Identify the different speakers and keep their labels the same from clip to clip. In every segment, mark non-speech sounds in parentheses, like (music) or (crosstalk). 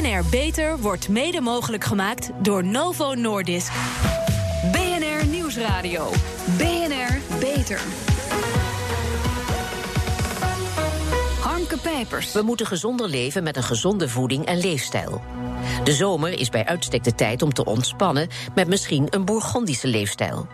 Speaker 1: BNR Beter wordt mede mogelijk gemaakt door Novo Nordisk. BNR Nieuwsradio. BNR Beter. Harmke Pijpers.
Speaker 2: We moeten gezonder leven met een gezonde voeding en leefstijl. De zomer is bij uitstek de tijd om te ontspannen met misschien een Bourgondische leefstijl.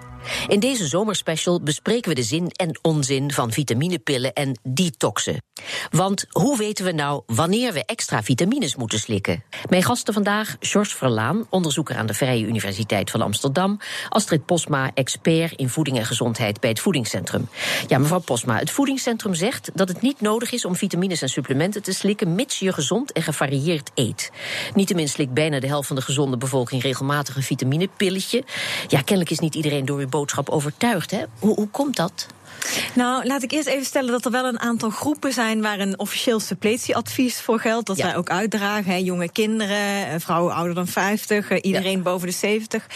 Speaker 2: In deze zomerspecial bespreken we de zin en onzin van vitaminepillen en detoxen. Want hoe weten we nou wanneer we extra vitamines moeten slikken? Mijn gasten vandaag, George Verlaan, onderzoeker aan de Vrije Universiteit van Amsterdam. Astrid Posma, expert in voeding en gezondheid bij het Voedingscentrum. Ja, mevrouw Posma, het Voedingscentrum zegt dat het niet nodig is om vitamines en supplementen te slikken, mits je gezond en gevarieerd eet. Niettemin slikt bijna de helft van de gezonde bevolking regelmatig een vitaminepilletje. Ja, kennelijk is niet iedereen door uw boodschap overtuigd. Hè? Hoe, hoe komt dat?
Speaker 3: Nou, laat ik eerst even stellen dat er wel een aantal groepen zijn waar een officieel suppletieadvies voor geldt. Dat wij ook uitdragen. Hè, jonge kinderen, eh, vrouwen ouder dan 50, eh, iedereen boven de 70.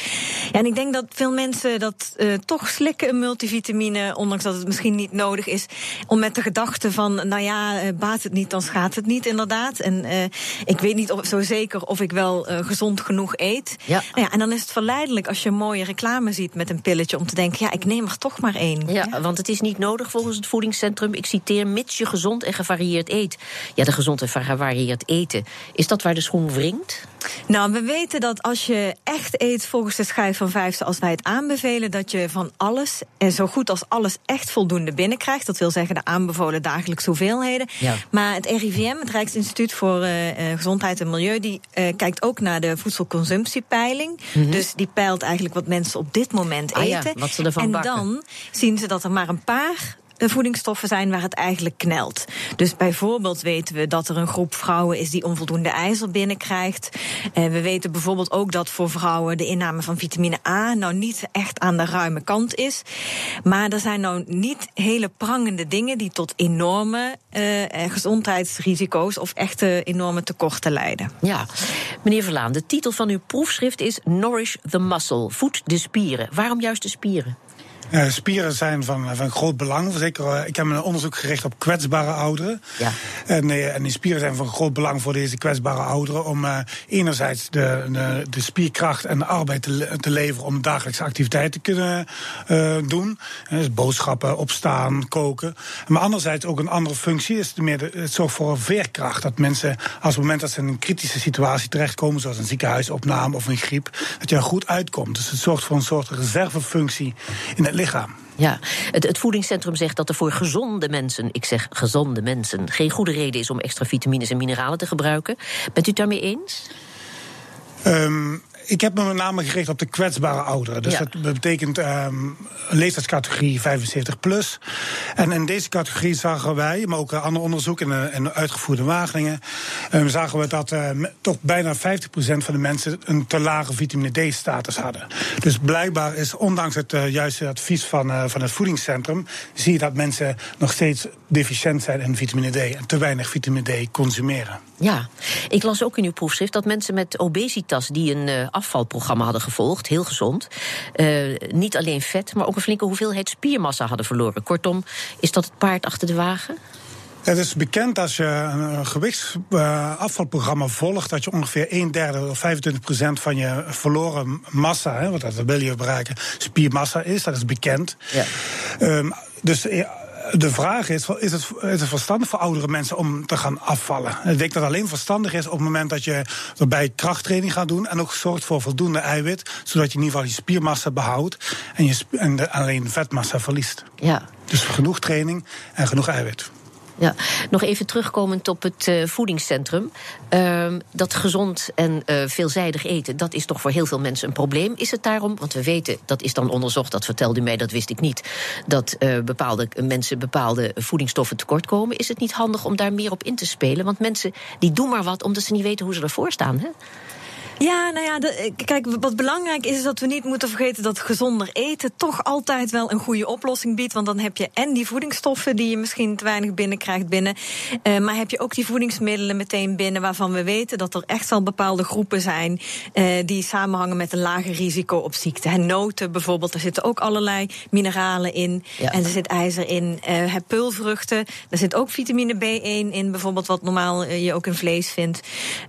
Speaker 3: Ja, en ik denk dat veel mensen dat uh, toch slikken, een multivitamine, ondanks dat het misschien niet nodig is. Om met de gedachte van, nou ja, baat het niet, dan schaadt het niet, inderdaad. En uh, ik weet niet of, zo zeker of ik wel gezond genoeg eet.
Speaker 2: Ja.
Speaker 3: Nou ja. En dan is het verleidelijk als je een mooie reclame ziet met een pilletje om te denken, ja, ik neem er toch maar één.
Speaker 2: Ja, ja, want het is niet nodig volgens het voedingscentrum. Ik citeer, mits je gezond en gevarieerd eet. Ja, de gezond en gevarieerd eten. Is dat waar de schoen wringt?
Speaker 3: Nou, we weten dat als je echt eet volgens de schijf van vijf, zoals wij het aanbevelen, dat je van alles en zo goed als alles echt voldoende binnenkrijgt. Dat wil zeggen de aanbevolen dagelijkse hoeveelheden.
Speaker 2: Ja.
Speaker 3: Maar het RIVM, het Rijksinstituut voor uh, Gezondheid en Milieu, die uh, kijkt ook naar de voedselconsumptiepeiling. Mm -hmm. Dus die peilt eigenlijk wat mensen op dit moment
Speaker 2: ah,
Speaker 3: eten.
Speaker 2: Ja, wat ze ervan
Speaker 3: en
Speaker 2: bakken.
Speaker 3: dan zien ze dat er maar een paar voedingsstoffen zijn waar het eigenlijk knelt. Dus bijvoorbeeld weten we dat er een groep vrouwen is die onvoldoende ijzer binnenkrijgt. Uh, we weten bijvoorbeeld ook dat voor vrouwen de inname van vitamine A nou niet echt aan de ruime kant is. Maar er zijn nou niet hele prangende dingen die tot enorme uh, gezondheidsrisico's of echte enorme tekorten leiden.
Speaker 2: Ja, meneer Verlaan, de titel van uw proefschrift is Nourish the Muscle. Voed de spieren. Waarom juist de spieren?
Speaker 4: Uh, spieren zijn van, van groot belang. Zeker, uh, ik heb een onderzoek gericht op kwetsbare ouderen.
Speaker 2: Ja.
Speaker 4: En, en die spieren zijn van groot belang voor deze kwetsbare ouderen. Om enerzijds de, de, de, spierkracht en de arbeid te, te leveren om dagelijkse activiteiten te kunnen doen. Dus boodschappen, opstaan, koken. Maar anderzijds ook een andere functie is meer de, het zorgt voor veerkracht. Dat mensen, als het moment dat ze in een kritische situatie terechtkomen, zoals een ziekenhuisopname of een griep, dat je er goed uitkomt. Dus het zorgt voor een soort reservefunctie in het lichaam.
Speaker 2: Ja, het, het, voedingscentrum zegt dat er voor gezonde mensen, ik zeg gezonde mensen, geen goede reden is om extra vitamines en mineralen te gebruiken. Bent u het daarmee eens?
Speaker 4: Um, ik heb me met name gericht op de kwetsbare ouderen. Dus
Speaker 2: ja.
Speaker 4: dat betekent um, een leeftijdscategorie 75 plus. En in deze categorie zagen wij, maar ook ander onderzoek en, en uitgevoerde wageningen, um, zagen we dat uh, toch bijna 50% van de mensen een te lage vitamine D-status hadden. Dus blijkbaar is, ondanks het uh, juiste advies van, uh, van het voedingscentrum, zie je dat mensen nog steeds deficiënt zijn in vitamine D en te weinig vitamine D consumeren.
Speaker 2: Ja, ik las ook in uw proefschrift dat mensen met obesitas die een afvalprogramma hadden gevolgd, heel gezond, uh, niet alleen vet, maar ook een flinke hoeveelheid spiermassa hadden verloren. Kortom, is dat het paard achter de wagen?
Speaker 4: Het is bekend als je een gewichtsafvalprogramma uh, volgt, dat je ongeveer een derde of 25 procent van je verloren massa, hè, want dat wil je bereiken, spiermassa is. Dat is bekend.
Speaker 2: Ja.
Speaker 4: Um, dus de vraag is, is het, is het verstandig voor oudere mensen om te gaan afvallen? Ik denk dat het alleen verstandig is op het moment dat je erbij krachttraining gaat doen... en ook zorgt voor voldoende eiwit, zodat je in ieder geval je spiermassa behoudt... en, je, en de, alleen vetmassa verliest.
Speaker 2: Ja.
Speaker 4: Dus genoeg training en genoeg eiwit.
Speaker 2: Ja, nog even terugkomend op het uh, voedingscentrum. Uh, dat gezond en uh, veelzijdig eten, dat is toch voor heel veel mensen een probleem. Is het daarom, want we weten, dat is dan onderzocht, dat vertelde u mij, dat wist ik niet, dat uh, bepaalde mensen bepaalde voedingsstoffen tekort komen. Is het niet handig om daar meer op in te spelen? Want mensen die doen maar wat omdat ze niet weten hoe ze ervoor staan, hè?
Speaker 3: Ja, nou ja, de, kijk, wat belangrijk is, is dat we niet moeten vergeten dat gezonder eten toch altijd wel een goede oplossing biedt. Want dan heb je en die voedingsstoffen die je misschien te weinig binnenkrijgt binnen. Uh, maar heb je ook die voedingsmiddelen meteen binnen waarvan we weten dat er echt wel bepaalde groepen zijn uh, die samenhangen met een lager risico op ziekte. En noten bijvoorbeeld, er zitten ook allerlei mineralen in. Ja. En er zit ijzer in. Uh, pulvruchten, daar zit ook vitamine B1 in, bijvoorbeeld, wat normaal je ook in vlees vindt.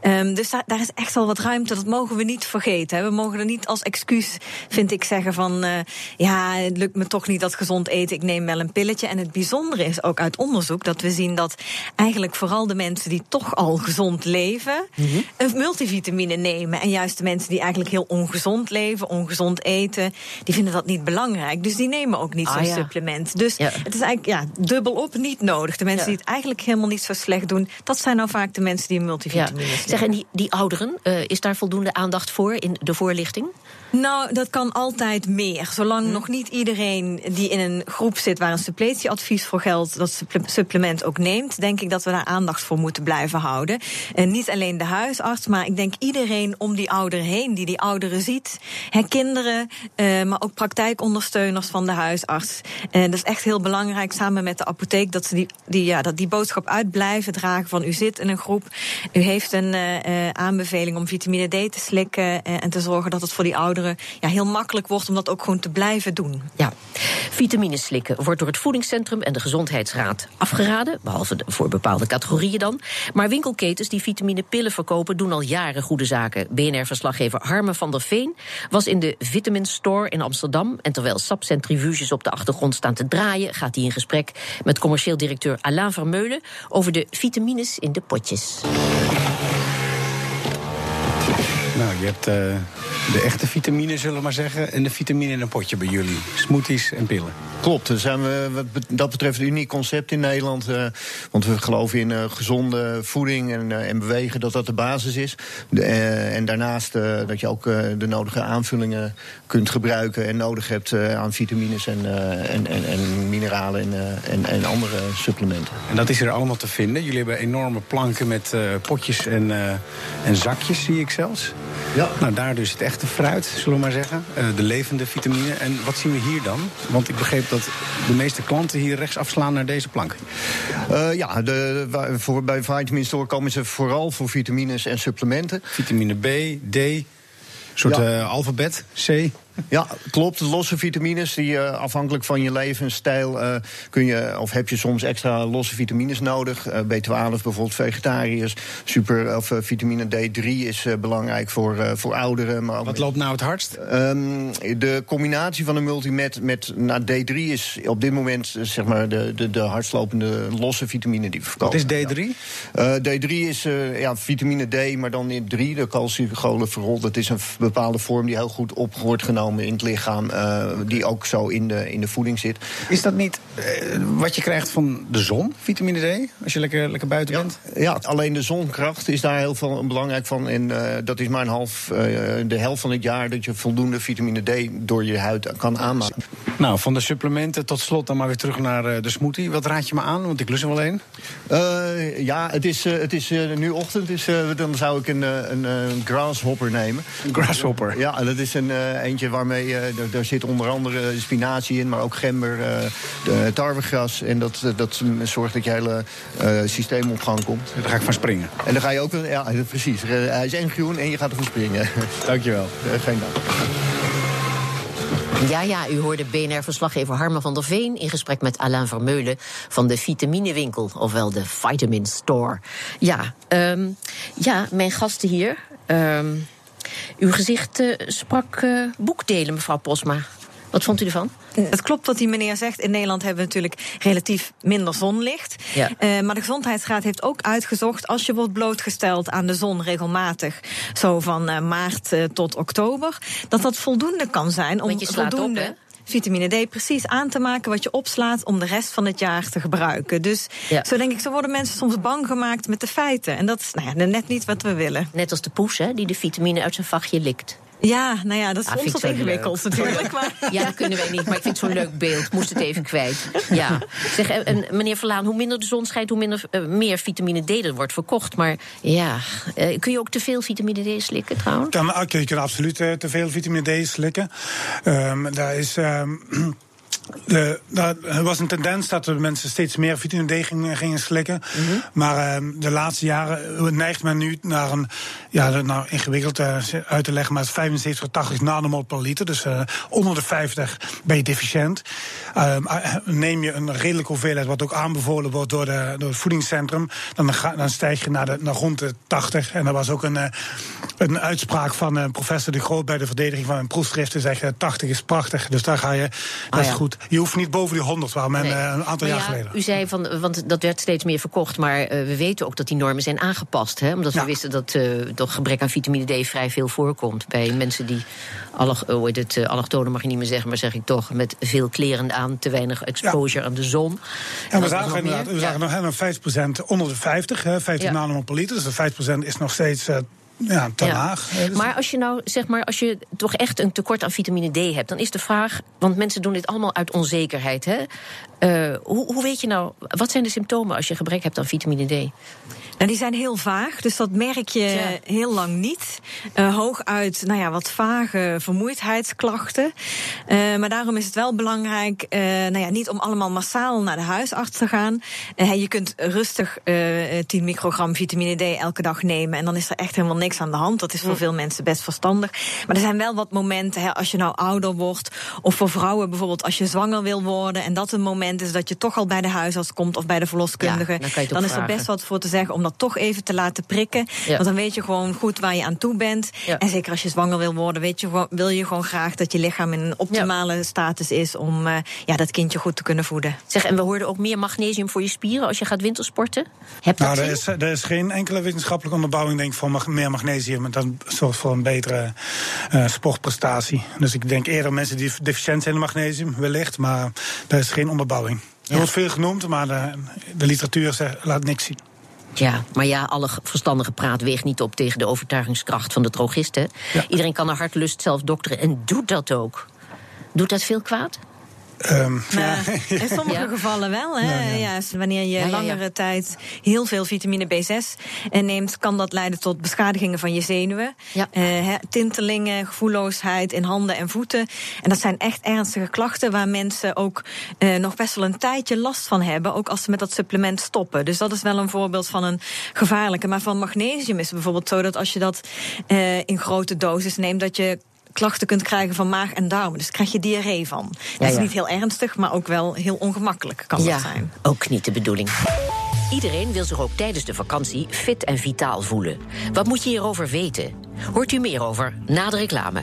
Speaker 3: Um, dus daar, daar is echt wel wat ruimte dat mogen we niet vergeten. Hè. We mogen er niet als excuus, vind ik, zeggen van... Uh, ja, het lukt me toch niet dat gezond eten, ik neem wel een pilletje. En het bijzondere is ook uit onderzoek dat we zien dat eigenlijk vooral de mensen die toch al gezond leven... Mm -hmm. een multivitamine nemen. En juist de mensen die eigenlijk heel ongezond leven, ongezond eten... die vinden dat niet belangrijk. Dus die nemen ook niet ah, zo'n ja. supplement. Dus ja. het is eigenlijk ja, dubbel op niet nodig. De mensen ja. die het eigenlijk helemaal niet zo slecht doen... dat zijn nou vaak de mensen die een multivitamine ja.
Speaker 2: Zeg, en die, die ouderen, uh, is daar voldoende voldoende aandacht voor in de voorlichting?
Speaker 3: Nou, dat kan altijd meer. Zolang hm. nog niet iedereen die in een groep zit waar een suppletieadvies voor geldt, dat supplement ook neemt, denk ik dat we daar aandacht voor moeten blijven houden. En niet alleen de huisarts, maar ik denk iedereen om die ouderen heen, die die ouderen ziet. Hè, kinderen, eh, maar ook praktijkondersteuners van de huisarts. En dat is echt heel belangrijk samen met de apotheek dat ze die, die, ja, dat die boodschap uit blijven dragen van u zit in een groep, u heeft een uh, aanbeveling om vitamine Te slikken uh, en te zorgen dat het voor die ouderen ja, heel makkelijk wordt om dat ook gewoon te blijven doen.
Speaker 2: Ja, vitamines slikken wordt door het Voedingscentrum en de Gezondheidsraad afgeraden, behalve voor bepaalde categorieën dan. Maar winkelketens die vitaminepillen verkopen doen al jaren goede zaken. BNR-verslaggever Harme van der Veen was in de Vitamin Store in Amsterdam. En terwijl sapcentrifuges op de achtergrond staan te draaien, gaat hij in gesprek met commercieel directeur Alain Vermeulen over de vitamines in de potjes.
Speaker 5: Nou, je hebt uh, de echte vitamine, zullen we maar zeggen. En de vitamine in een potje bij jullie. Smoothies en pillen.
Speaker 6: Klopt, zijn we wat dat betreft een uniek concept in Nederland. Uh, want we geloven in uh, gezonde voeding en, en, bewegen, dat dat de basis is. De, en daarnaast dat je ook de nodige aanvullingen kunt gebruiken en nodig hebt aan vitamines en, en, en, en, mineralen en, en, andere supplementen.
Speaker 5: En dat is er allemaal te vinden. Jullie hebben enorme planken met potjes en, en zakjes, zie ik zelfs. Ja. Nou, daar dus het echte fruit, zullen we maar zeggen. de levende vitamine. En wat zien we hier dan? Want ik begreep dat de meeste klanten hier rechts afslaan naar deze plank.
Speaker 6: Uh, ja, de, voor, bij Vitamin Store komen ze vooral voor vitamines en supplementen.
Speaker 5: Vitamine B, D, een soort ja. uh, alfabet, C. (laughs)
Speaker 6: Ja, klopt. Losse vitamines, die uh, afhankelijk van je levensstijl uh, kun je, of heb je soms extra losse vitamines nodig. Uh, B12 bijvoorbeeld vegetariërs. Super, of vitamine D3 is belangrijk voor, voor ouderen. Maar
Speaker 5: Wat loopt nou het hardst?
Speaker 6: Um, de combinatie van een multimet met nou, D3 is op dit moment zeg maar de, de, de hardslopende losse vitamine die we verkopen.
Speaker 5: Wat is D3?
Speaker 6: Ja. D3 is ja, vitamine D, maar dan in 3, de calciumcholesterol. Dat is een bepaalde vorm die heel goed op wordt genomen in het lichaam, uh, die ook zo in de, in de voeding zit.
Speaker 5: Is dat niet uh, wat je krijgt van de zon, vitamine D, als je lekker, lekker buiten
Speaker 6: ja.
Speaker 5: bent?
Speaker 6: Ja, alleen de zonkracht is daar heel veel belangrijk van. En uh, dat is maar een half, de helft van het jaar dat je voldoende vitamine D door je huid kan aanmaken.
Speaker 5: Nou, van de supplementen tot slot dan maar weer terug naar de smoothie. Wat raad je me aan? Want ik lust er wel een.
Speaker 6: ja, het is, het is nu ochtend, dus, dan zou ik een, een, een grasshopper nemen.
Speaker 5: Een grasshopper?
Speaker 6: Ja, dat is een eentje waarmee uh, daar zit onder andere spinazie in, maar ook gember, uh, de tarwegras. En dat, dat zorgt dat je hele uh, systeem op gang komt.
Speaker 5: Daar ga ik van springen.
Speaker 6: En dan ga je ook, ja, precies. Hij is en groen en je gaat ervan springen. (laughs)
Speaker 5: Dankjewel.
Speaker 6: geen dank.
Speaker 2: Ja, ja, u hoorde BNR-verslaggever Harme van der Veen in gesprek met Alain Vermeulen van de Vitaminewinkel, ofwel de Vitamin Store. Ja, um, ja mijn gasten hier. Um, uw gezicht uh, sprak uh, boekdelen, mevrouw Posma. Wat vond u ervan?
Speaker 3: Het klopt wat die meneer zegt. In Nederland hebben we natuurlijk relatief minder zonlicht. Ja. Uh, maar de Gezondheidsraad heeft ook uitgezocht... als je wordt blootgesteld aan de zon regelmatig... zo van uh, maart uh, tot oktober... dat dat voldoende kan zijn om voldoende...
Speaker 2: Op,
Speaker 3: vitamine D precies aan te maken wat je opslaat om de rest van het jaar te gebruiken. Dus ja. zo denk ik, zo worden mensen soms bang gemaakt met de feiten. En dat is nou ja, net niet wat we willen.
Speaker 2: Net als de poes, hè, die de vitamine uit zijn vachtje likt.
Speaker 3: Ja, nou ja, dat is ah, soms wat ingewikkeld natuurlijk. Maar. (laughs)
Speaker 2: Ja, dat kunnen wij niet, maar ik vind het zo'n leuk beeld. Moest het even kwijt. Ja. Zeg, en, meneer Verlaan, hoe minder de zon schijnt, hoe minder, uh, meer vitamine D er wordt verkocht. Maar ja, uh, kun je ook te veel vitamine D slikken trouwens?
Speaker 4: Kan, je kan absoluut uh, te veel vitamine D slikken. Um, daar is... Um, (clears throat) De, er was een tendens dat de mensen steeds meer vitamine D gingen, gingen slikken. Mhm. Maar uh, de laatste jaren neigt men nu naar een, ja, nou ingewikkeld uh, uit te leggen, maar 75 tot 80 nanomol per liter. Dus uh, onder de 50 ben je deficiënt. Ehm, neem je een redelijke hoeveelheid, wat ook aanbevolen wordt door, de, door het voedingscentrum, dan, dan stijg je naar, de, naar rond de 80. En er was ook een, een uitspraak van professor De Groot bij de verdediging van een proefschrift. Die zegt 80 is prachtig. Dus daar ga je, dat ah, is goed. Je hoeft niet boven die 100, waar men eh, een aantal jaar geleden.
Speaker 2: U zei van, want dat werd steeds meer verkocht, maar uh, we weten ook dat die normen zijn aangepast. Hè? Omdat we wisten dat uh, toch gebrek aan vitamine D vrij veel voorkomt bij mensen die alloch, heet het, allochtone mag je niet meer zeggen, maar zeg ik toch, met veel kleren aan, te weinig exposure aan de zon.
Speaker 4: En, we zagen inderdaad, we zagen nog 5% onder de 50, hè, 50 nanomol per liter. Dus de 5% is nog steeds ja, te laag.
Speaker 2: Maar als je nou, zeg maar, als je toch echt een tekort aan vitamine D hebt, dan is de vraag, want mensen doen dit allemaal uit onzekerheid. Hè? Uh, hoe, hoe weet je nou, wat zijn de symptomen als je gebrek hebt aan vitamine D?
Speaker 3: Die zijn heel vaag, dus dat merk je heel lang niet. Uh, hooguit, nou ja, wat vage vermoeidheidsklachten. Uh, maar daarom is het wel belangrijk, uh, nou ja, niet om allemaal massaal naar de huisarts te gaan. je kunt rustig 10 microgram vitamine D elke dag nemen en dan is er echt helemaal niks aan de hand. Dat is voor veel mensen best verstandig. Maar er zijn wel wat momenten, hè, als je nou ouder wordt, of voor vrouwen bijvoorbeeld als je zwanger wil worden en dat een moment is dat je toch al bij de huisarts komt of bij de verloskundige, dan, dan is er best wat voor te zeggen om dat toch even te laten prikken. Want dan weet je gewoon goed waar je aan toe bent. En zeker als je zwanger wil worden, weet je, wil je gewoon graag dat je lichaam in een optimale status is om uh, ja, dat kindje goed te kunnen voeden.
Speaker 2: Zeg, en we hoorden ook meer magnesium voor je spieren als je gaat wintersporten. Heb
Speaker 4: nou, er is, er is geen enkele wetenschappelijke onderbouwing denk ik, voor meer magnesium. En dat zorgt voor een betere uh, sportprestatie. Dus ik denk eerder mensen die deficiënt zijn in magnesium, wellicht. Maar er is geen onderbouwing. Er wordt veel genoemd, maar de, de literatuur zegt, laat niks zien.
Speaker 2: Ja, maar ja, alle verstandige praat weegt niet op tegen de overtuigingskracht van de drogisten. Iedereen kan naar hartelust zelf dokteren en doet dat ook. Doet dat veel kwaad?
Speaker 3: Um, (laughs) in sommige gevallen wel. Hè? Ja, wanneer je langere tijd heel veel vitamine B6 neemt, kan dat leiden tot beschadigingen van je zenuwen. Uh, tintelingen, gevoelloosheid in handen en voeten. En dat zijn echt ernstige klachten waar mensen ook uh, nog best wel een tijdje last van hebben. Ook als ze met dat supplement stoppen. Dus dat is wel een voorbeeld van een gevaarlijke. Maar van magnesium is het bijvoorbeeld zo dat als je dat uh, in grote doses neemt, dat je klachten kunt krijgen van maag en darmen. Dus krijg je diarree van. Dat is niet heel ernstig, maar ook wel heel ongemakkelijk kan dat zijn.
Speaker 2: Ook niet de bedoeling. Iedereen wil zich ook tijdens de vakantie fit en vitaal voelen. Wat moet je hierover weten? Hoort u meer over na de reclame.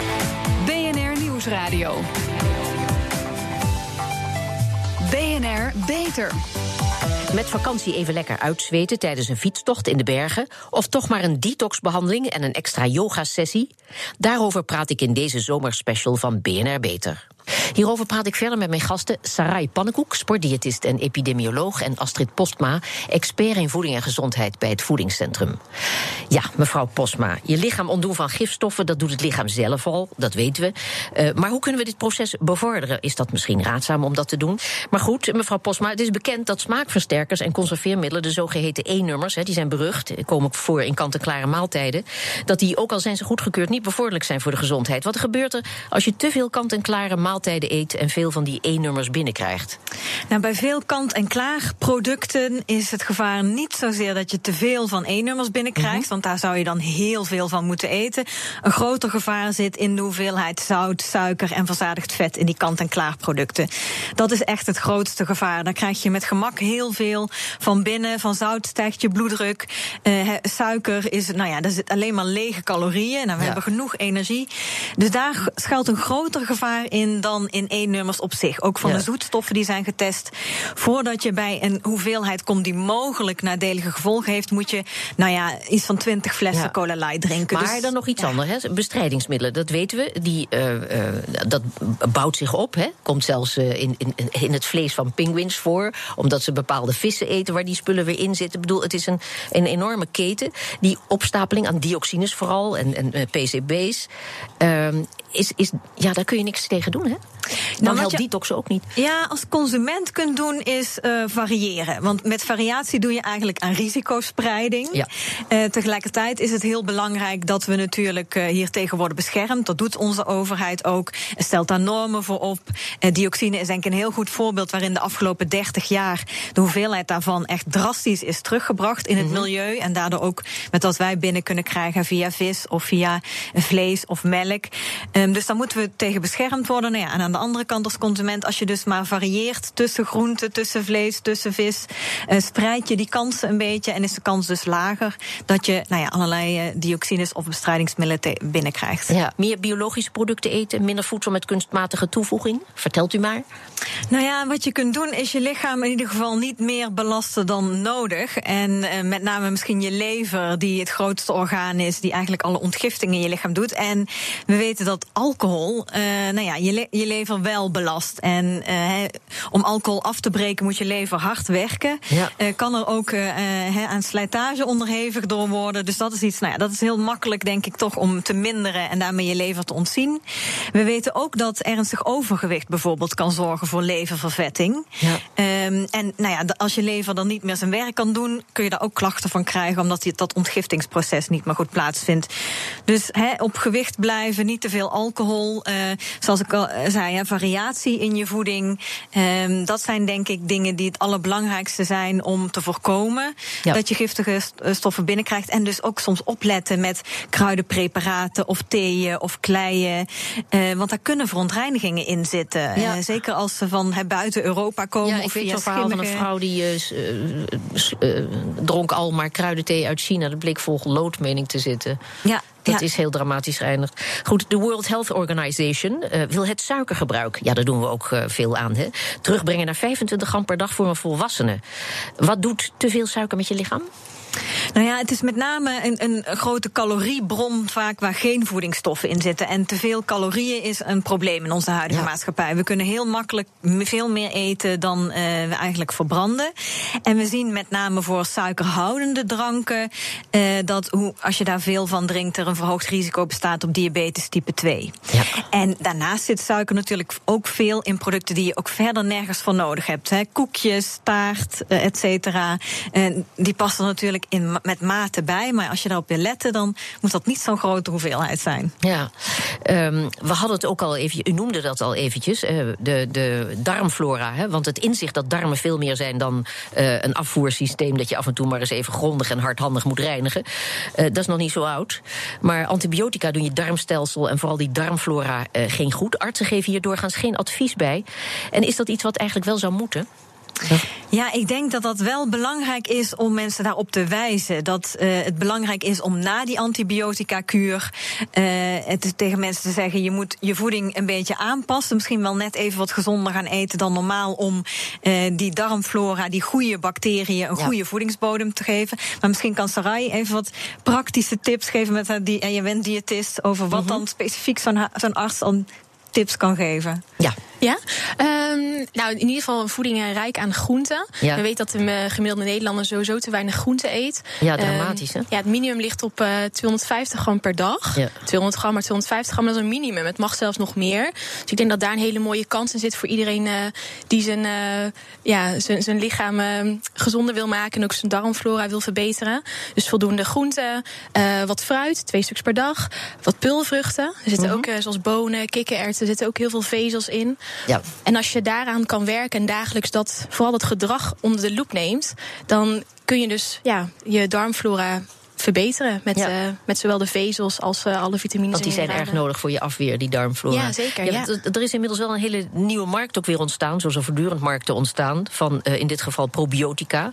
Speaker 1: BNR Nieuwsradio. BNR Beter.
Speaker 2: Met vakantie even lekker uitzweten tijdens een fietstocht in de bergen. Of toch maar een detoxbehandeling en een extra yoga-sessie. Daarover praat ik in deze zomerspecial van BNR Beter. Hierover praat ik verder met mijn gasten Sarai Pannenkoek, sportdiëtist en epidemioloog, en Astrid Postma, expert in voeding en gezondheid bij het Voedingscentrum. Ja, mevrouw Postma, je lichaam ontdoen van gifstoffen, dat doet het lichaam zelf al, dat weten we. Uh, maar hoe kunnen we dit proces bevorderen? Is dat misschien raadzaam om dat te doen? Maar goed, mevrouw Postma, het is bekend dat smaakversterkers en conserveermiddelen, de zogeheten E-nummers, die zijn berucht, komen voor in kant-en-klare maaltijden, dat die, ook al zijn ze goedgekeurd, niet bevorderlijk zijn voor de gezondheid. Wat gebeurt er als je te veel kant-en-klare maaltijden maaltijden eet en veel van die E-nummers binnenkrijgt?
Speaker 3: Nou, bij veel kant-en-klaar producten is het gevaar niet zozeer dat je te veel van E-nummers binnenkrijgt, mhm. Want daar zou je dan heel veel van moeten eten. Een groter gevaar zit in de hoeveelheid zout, suiker en verzadigd vet in die kant-en-klaar producten. Dat is echt het grootste gevaar. Daar krijg je met gemak heel veel van binnen. Van zout stijgt je bloeddruk. Uh, suiker is, nou ja, daar zit alleen maar lege calorieën. Nou, we hebben genoeg energie. Dus daar schuilt een groter gevaar in dan in één nummers op zich. Ook van de zoetstoffen die zijn getest. Voordat je bij een hoeveelheid komt die mogelijk nadelige gevolgen heeft, moet je, nou ja, iets van 20 flessen cola light drinken.
Speaker 2: Maar
Speaker 3: Dus-
Speaker 2: dan nog iets anders, hè? bestrijdingsmiddelen, dat weten we. Die, eh, eh, dat bouwt zich op, hè? komt zelfs eh, in, in, in het vlees van pinguïns voor... omdat ze bepaalde vissen eten waar die spullen weer in zitten. Ik bedoel, het is een, een enorme keten. Die opstapeling aan dioxines vooral en, en PCB's... is, is, ja, daar kun je niks tegen doen, hè? Dan
Speaker 3: wat
Speaker 2: helpt
Speaker 3: je-
Speaker 2: detox ook niet.
Speaker 3: Ja, als consument kunt doen is eh, variëren. Want met variatie doe je eigenlijk aan risicospreiding.
Speaker 2: Ja.
Speaker 3: Eh, tegelijkertijd is het heel belangrijk dat we natuurlijk eh, hier tegen worden beschermd. Dat doet onze overheid ook. Stelt daar normen voor op. Dioxine is denk ik een heel goed voorbeeld waarin de afgelopen 30 jaar de hoeveelheid daarvan echt drastisch is teruggebracht in het milieu. En daardoor ook met wat wij binnen kunnen krijgen via vis of via vlees of melk. Ehm, dus daar moeten we tegen beschermd worden. Nou ja, en aan de andere kant als consument, als je dus maar varieert tussen groenten, tussen vlees, tussen vis, eh, spreid je die kansen een beetje en is de kans dus lager dat je nou ja, allerlei eh, dioxines of bestrijdingsmiddelen binnenkrijgt.
Speaker 2: Ja, meer biologische producten eten, minder voedsel met kunstmatige toevoeging. Vertelt u maar.
Speaker 3: Nou ja, wat je kunt doen is je lichaam in ieder geval niet meer belasten dan nodig. En eh, met name misschien je lever, die het grootste orgaan is, die eigenlijk alle ontgifting in je lichaam doet. En we weten dat alcohol, eh, nou ja, je, le- je lever wel belast. En eh, om alcohol af te breken moet je lever hard werken.
Speaker 2: Ja.
Speaker 3: Eh, kan er ook hè, aan slijtage onderhevig door worden. Dus dat is iets, nou ja, dat is heel makkelijk, denk ik, toch om te minderen en daarmee je lever te ontzien. We weten ook dat ernstig overgewicht bijvoorbeeld kan zorgen voor leververvetting.
Speaker 2: Ja.
Speaker 3: Ehm, en nou ja, als je lever dan niet meer zijn werk kan doen, kun je daar ook klachten van krijgen, omdat dat ontgiftingsproces niet meer goed plaatsvindt. Dus op gewicht blijven, niet te veel alcohol. eh, zoals ik al eh, zei, variatie in je voeding. Ehm, dat zijn denk ik dingen die het allerbelangrijkste zijn om te voorkomen
Speaker 2: Ja.
Speaker 3: dat je giftige eh, stoffen binnenkrijgt. En dus ook soms opletten met kruidenpreparaten of theeën of kleien. Want daar kunnen verontreinigingen in zitten.
Speaker 2: Ja.
Speaker 3: Zeker als ze van buiten Europa komen.
Speaker 2: Ja, ik
Speaker 3: of
Speaker 2: weet zo'n verhaal van een vrouw die dronk al maar kruidenthee uit China. Dat bleek vol loodmening te zitten.
Speaker 3: Ja,
Speaker 2: Dat
Speaker 3: ja.
Speaker 2: is heel dramatisch geëindigd. Goed, de World Health Organization eh, wil het suikergebruik, ja, daar doen we ook eh, veel aan, hè, terugbrengen naar 25 gram per dag voor een volwassene. Wat doet te veel suiker met je lichaam?
Speaker 3: Nou ja, het is met name een, een grote caloriebron vaak waar geen voedingsstoffen in zitten. En te veel calorieën is een probleem in onze huidige
Speaker 2: Ja.
Speaker 3: maatschappij. We kunnen heel makkelijk veel meer eten dan eh, we eigenlijk verbranden. En we zien met name voor suikerhoudende dranken eh, dat hoe, als je daar veel van drinkt, er een verhoogd risico bestaat op diabetes type 2.
Speaker 2: Ja.
Speaker 3: En daarnaast zit suiker natuurlijk ook veel in producten die je ook verder nergens voor nodig hebt. Hè. Koekjes, taart, eh, et cetera. En die passen natuurlijk in, met mate bij. Maar als je daarop wil letten, dan moet dat niet zo'n grote hoeveelheid zijn.
Speaker 2: Ja, ehm, we hadden het ook al even, u noemde dat al eventjes, eh, de, de darmflora. Hè? Want het inzicht dat darmen veel meer zijn dan eh, een afvoersysteem dat je af en toe maar eens even grondig en hardhandig moet reinigen. eh, dat is nog niet zo oud. Maar antibiotica doen je darmstelsel en vooral die darmflora geen goed. Artsen geven hier doorgaans geen advies bij. En is dat iets wat eigenlijk wel zou moeten?
Speaker 3: Ja, ik denk dat dat wel belangrijk is om mensen daarop te wijzen. Dat eh, het belangrijk is om na die antibiotica-kuur eh, het tegen mensen te zeggen: je moet je voeding een beetje aanpassen. Misschien wel net even wat gezonder gaan eten dan normaal. Om eh, die darmflora, die goede bacteriën, een
Speaker 2: Ja.
Speaker 3: goede voedingsbodem te geven. Maar misschien kan Sarai even wat praktische tips geven met haar die, en je bent diëtist over wat dan specifiek zo'n zo'n arts dan tips kan geven.
Speaker 2: Ja,
Speaker 7: Ja, Ehm, nou in ieder geval een voeding eh, rijk aan groenten.
Speaker 2: Ja.
Speaker 7: We weten dat de eh, gemiddelde Nederlander sowieso te weinig groente eet.
Speaker 2: Ja,
Speaker 7: Ehm,
Speaker 2: dramatisch, hè?
Speaker 7: ja, het minimum ligt op eh 250 gram per dag.
Speaker 2: Ja.
Speaker 7: 200 gram, maar 250 gram dat is een minimum. Het mag zelfs nog meer. Dus ik denk dat daar een hele mooie kans in zit voor iedereen die zijn, ja, zijn, zijn lichaam gezonder wil maken en ook zijn darmflora wil verbeteren. Dus voldoende groenten, wat fruit, twee stuks per dag, wat pulvruchten. Er zitten ook, eh, zoals bonen, kikkererwten, er zitten ook heel veel vezels in.
Speaker 2: Ja.
Speaker 7: En als je daaraan kan werken en dagelijks dat, vooral dat gedrag onder de loep neemt, dan kun je dus ja, je darmflora verbeteren. Met,
Speaker 2: Ja.
Speaker 7: eh, met zowel de vezels als eh, alle vitamines.
Speaker 2: Want die zijn erg nodig voor je afweer, die darmflora.
Speaker 7: Ja, zeker, ja.
Speaker 2: Er is inmiddels wel een hele nieuwe markt ook weer ontstaan, zoals er voortdurend markten ontstaan, van eh, in dit geval probiotica.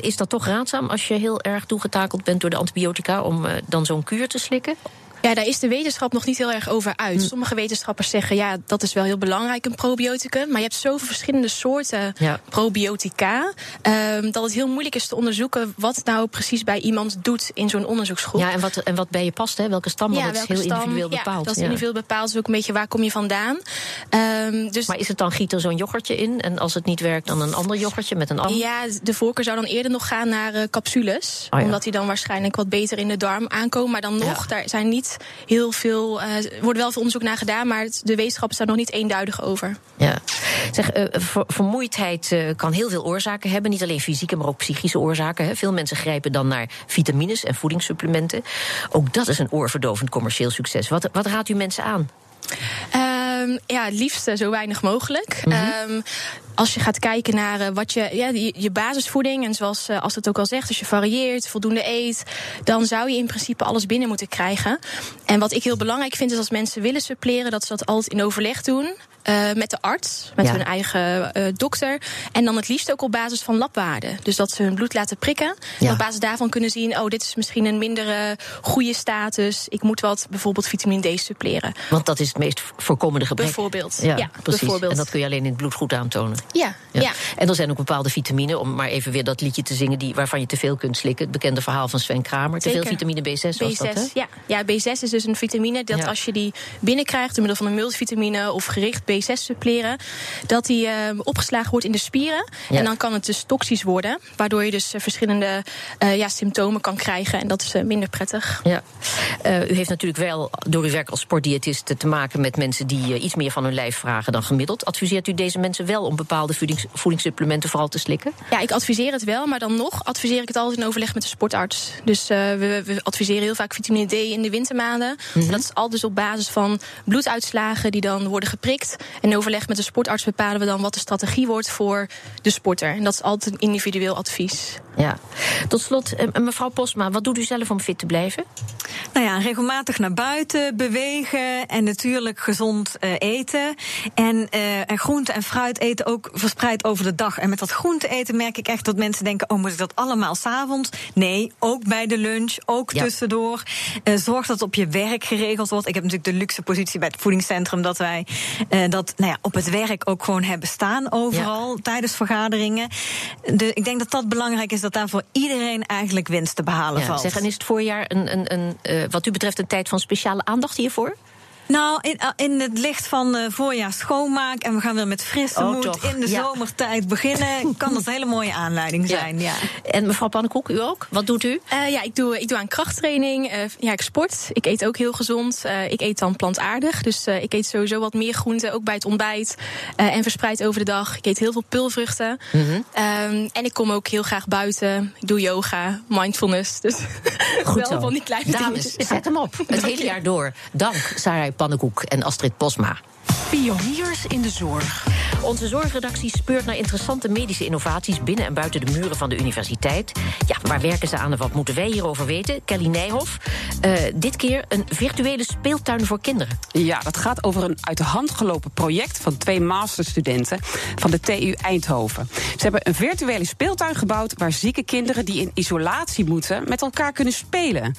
Speaker 2: Is dat toch raadzaam als je heel erg toegetakeld bent door de antibiotica om dan zo'n kuur te slikken?
Speaker 7: Ja, daar is de wetenschap nog niet heel erg over uit. Hm. Sommige wetenschappers zeggen ja, dat is wel heel belangrijk, een probioticum. Maar je hebt zoveel verschillende soorten probiotica. Um, dat het heel moeilijk is te onderzoeken wat nou precies bij iemand doet in zo'n onderzoeksgroep.
Speaker 2: Ja, en wat, en wat bij je past, hè? welke stam, ja, dat is heel individueel bepaald. Ja,
Speaker 7: dat is individueel bepaald. Dus ook een beetje waar kom je vandaan.
Speaker 2: Um, dus maar is het dan giet er zo'n yoghurtje in? En als het niet werkt, dan een ander yoghurtje met een ander?
Speaker 7: Ja, de voorkeur zou dan eerder nog gaan naar uh, capsules. Oh, omdat die dan waarschijnlijk wat beter in de darm aankomen. Maar dan nog, daar zijn niet heel veel. Uh, er wordt wel veel onderzoek naar gedaan, maar de wetenschap staat nog niet eenduidig over.
Speaker 2: Ja. Zeg, uh, vermoeidheid kan heel veel oorzaken hebben. Niet alleen fysieke, maar ook psychische oorzaken. Hè. Veel mensen grijpen dan naar vitamines en voedingssupplementen. Ook dat is een oorverdovend commercieel succes. Wat, wat raadt u mensen aan?
Speaker 7: Um, ja, het liefst zo weinig mogelijk. Mm als je gaat kijken naar uh, wat je, ja, je, je, basisvoeding, en zoals uh, als het ook al zegt, als je varieert, voldoende eet, dan zou je in principe alles binnen moeten krijgen. En wat ik heel belangrijk vind, is als mensen willen suppleren, dat ze dat altijd in overleg doen. Uh, met de arts, met hun eigen uh, dokter. En dan het liefst ook op basis van labwaarden. Dus dat ze hun bloed laten prikken. En op basis daarvan kunnen zien: oh, dit is misschien een mindere goede status. Ik moet wat bijvoorbeeld vitamine D suppleren.
Speaker 2: Want dat is het meest voorkomende gebrek.
Speaker 7: Bijvoorbeeld. Ja, ja
Speaker 2: precies.
Speaker 7: Bijvoorbeeld.
Speaker 2: En dat kun je alleen in het bloed goed aantonen.
Speaker 7: Ja, ja.
Speaker 2: En er zijn ook bepaalde vitamine, om maar even weer dat liedje te zingen die, waarvan je te veel kunt slikken. Het bekende verhaal van Sven Kramer. Te veel vitamine B6 was B6, dat, hè?
Speaker 7: Ja. ja, B6 is dus een vitamine dat als je die binnenkrijgt door middel van een multivitamine of gericht B6 suppleren dat die uh, opgeslagen wordt in de spieren. En dan kan het dus toxisch worden, waardoor je dus uh, verschillende uh, ja, symptomen kan krijgen. En dat is minder prettig.
Speaker 2: Ja. u heeft natuurlijk wel door uw werk als sportdiëtist te maken met mensen die iets meer van hun lijf vragen dan gemiddeld. Adviseert u deze mensen wel om bepaalde voedings voedingssupplementen vooral te slikken?
Speaker 7: Ja, ik adviseer het wel, maar dan nog adviseer ik het altijd in overleg met de sportarts. Dus we, we, adviseren heel vaak vitamine D in de wintermaanden. Mm Dat is altijd op basis van bloeduitslagen die dan worden geprikt. En in overleg met de sportarts bepalen we dan wat de strategie wordt voor de sporter. En dat is altijd een individueel advies.
Speaker 2: Ja. Tot slot, eh, mevrouw Posma, wat doet u zelf om fit te blijven?
Speaker 3: Nou ja, regelmatig naar buiten, bewegen en natuurlijk gezond uh, eten. En, uh, en groente en fruit eten ook verspreid over de dag. En met dat groente eten merk ik echt dat mensen denken: oh, moet ik dat allemaal s'avonds? Nee, ook bij de lunch, ook ja. tussendoor. Uh, zorg dat het op je werk geregeld wordt. Ik heb natuurlijk de luxe positie bij het voedingscentrum dat wij dat nou ja, op het werk ook gewoon hebben staan overal ja. tijdens vergaderingen. De, ik denk dat dat belangrijk is dat daar voor iedereen eigenlijk winst te behalen ja, valt.
Speaker 2: Zeg, en is het voorjaar een, een, een, uh, wat u betreft een tijd van speciale aandacht hiervoor?
Speaker 3: Nou, in, eh, in het licht van uh, voorjaar schoonmaak en we gaan weer met frisse oh, moed toch. in de ja. zomertijd beginnen, (laughs) kan dat een hele mooie aanleiding zijn. Ja.
Speaker 2: ja. En mevrouw Pannenkoek, u ook? Wat doet u?
Speaker 7: Uh, ja, ik doe, ik doe aan krachttraining. Uh, ja, ik sport. Ik eet ook heel gezond. ik eet dan plantaardig. Dus ik eet sowieso wat meer groenten, ook bij het ontbijt. en verspreid over de dag. Ik eet heel veel pulvruchten. Mm -hmm. um, en ik kom ook heel graag buiten. Ik doe yoga, mindfulness. Dus
Speaker 2: Goed (laughs)
Speaker 7: wel van die kleine
Speaker 2: Dames, zet hem op. (laughs) Het hele jaar door. Dank, Sarah Pannenkoek en Astrid Posma.
Speaker 1: Pioniers in de zorg.
Speaker 2: Onze zorgredactie speurt naar interessante medische innovaties binnen en buiten de muren van de universiteit. Ja, waar werken ze aan en wat moeten wij hierover weten? Kelly Nijhoff. Uh, dit keer een virtuele speeltuin voor kinderen.
Speaker 8: Ja, dat gaat over een uit de hand gelopen project van twee masterstudenten van de TU Eindhoven. Ze hebben een virtuele speeltuin gebouwd waar zieke kinderen die in isolatie moeten met elkaar kunnen spelen.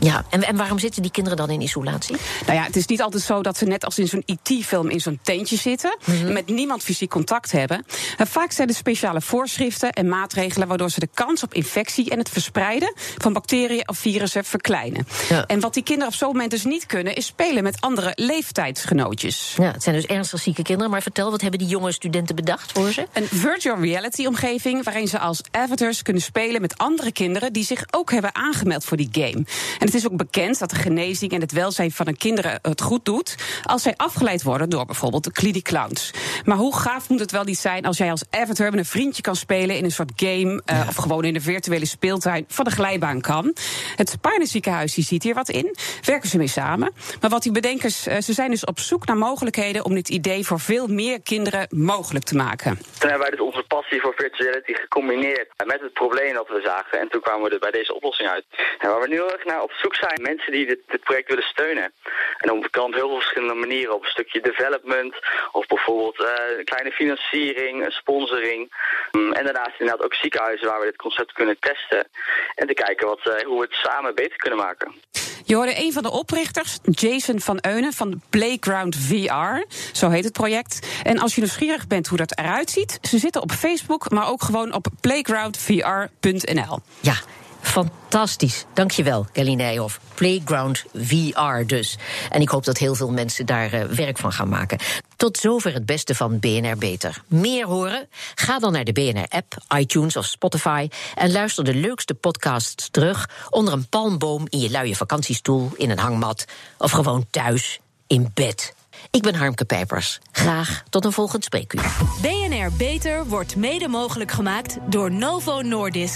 Speaker 2: Ja, en, en waarom zitten die kinderen dan in isolatie?
Speaker 8: Nou ja, het is niet altijd zo dat ze net als in zo'n IT-film in zo'n tentje zitten. Mm -hmm. Met niemand fysiek contact hebben. En vaak zijn er speciale voorschriften en maatregelen waardoor ze de kans op infectie en het verspreiden van bacteriën of virussen verkleinen. Ja. En wat die kinderen op zo'n moment dus niet kunnen, is spelen met andere leeftijdsgenootjes.
Speaker 2: Ja, het zijn dus ernstig zieke kinderen. Maar vertel, wat hebben die jonge studenten bedacht voor ze?
Speaker 8: Een virtual reality omgeving waarin ze als avatars kunnen spelen met andere kinderen die zich ook hebben aangemeld voor die game. En het is ook bekend dat de genezing en het welzijn van een kinderen het goed doet als zij afgeleid worden door bijvoorbeeld de clinic clowns. Maar hoe gaaf moet het wel niet zijn als jij als avatar met een vriendje kan spelen in een soort game uh, ja. of gewoon in de virtuele speeltuin van de glijbaan kan. Het Spine ziekenhuis die ziet hier wat in, werken ze mee samen. Maar wat die bedenkers, uh, ze zijn dus op zoek naar mogelijkheden om dit idee voor veel meer kinderen mogelijk te maken.
Speaker 9: Toen hebben wij dus onze passie voor virtuality gecombineerd met het probleem dat we zagen. En toen kwamen we er bij deze oplossing uit. En waar we nu heel erg naar op zoek zijn, mensen die dit, dit project willen steunen. En dan kan op heel veel verschillende manieren. Op een stukje development, of bijvoorbeeld uh, kleine financiering, sponsoring. Um, en daarnaast inderdaad ook ziekenhuizen waar we dit concept kunnen testen. En te kijken wat, uh, hoe we het samen beter kunnen maken.
Speaker 8: Je hoorde een van de oprichters, Jason van Eunen van Playground VR. Zo heet het project. En als je nieuwsgierig bent hoe dat eruit ziet, ze zitten op Facebook, maar ook gewoon op playgroundvr.nl.
Speaker 2: Ja. Fantastisch. Dankjewel, Galine of Playground VR dus. En ik hoop dat heel veel mensen daar uh, werk van gaan maken. Tot zover het beste van BNR Beter. Meer horen? Ga dan naar de BNR-app, iTunes of Spotify... en luister de leukste podcasts terug... onder een palmboom in je luie vakantiestoel, in een hangmat... of gewoon thuis, in bed. Ik ben Harmke Pijpers. Graag tot een volgend spreekuur.
Speaker 1: BNR Beter wordt mede mogelijk gemaakt door Novo Nordisk.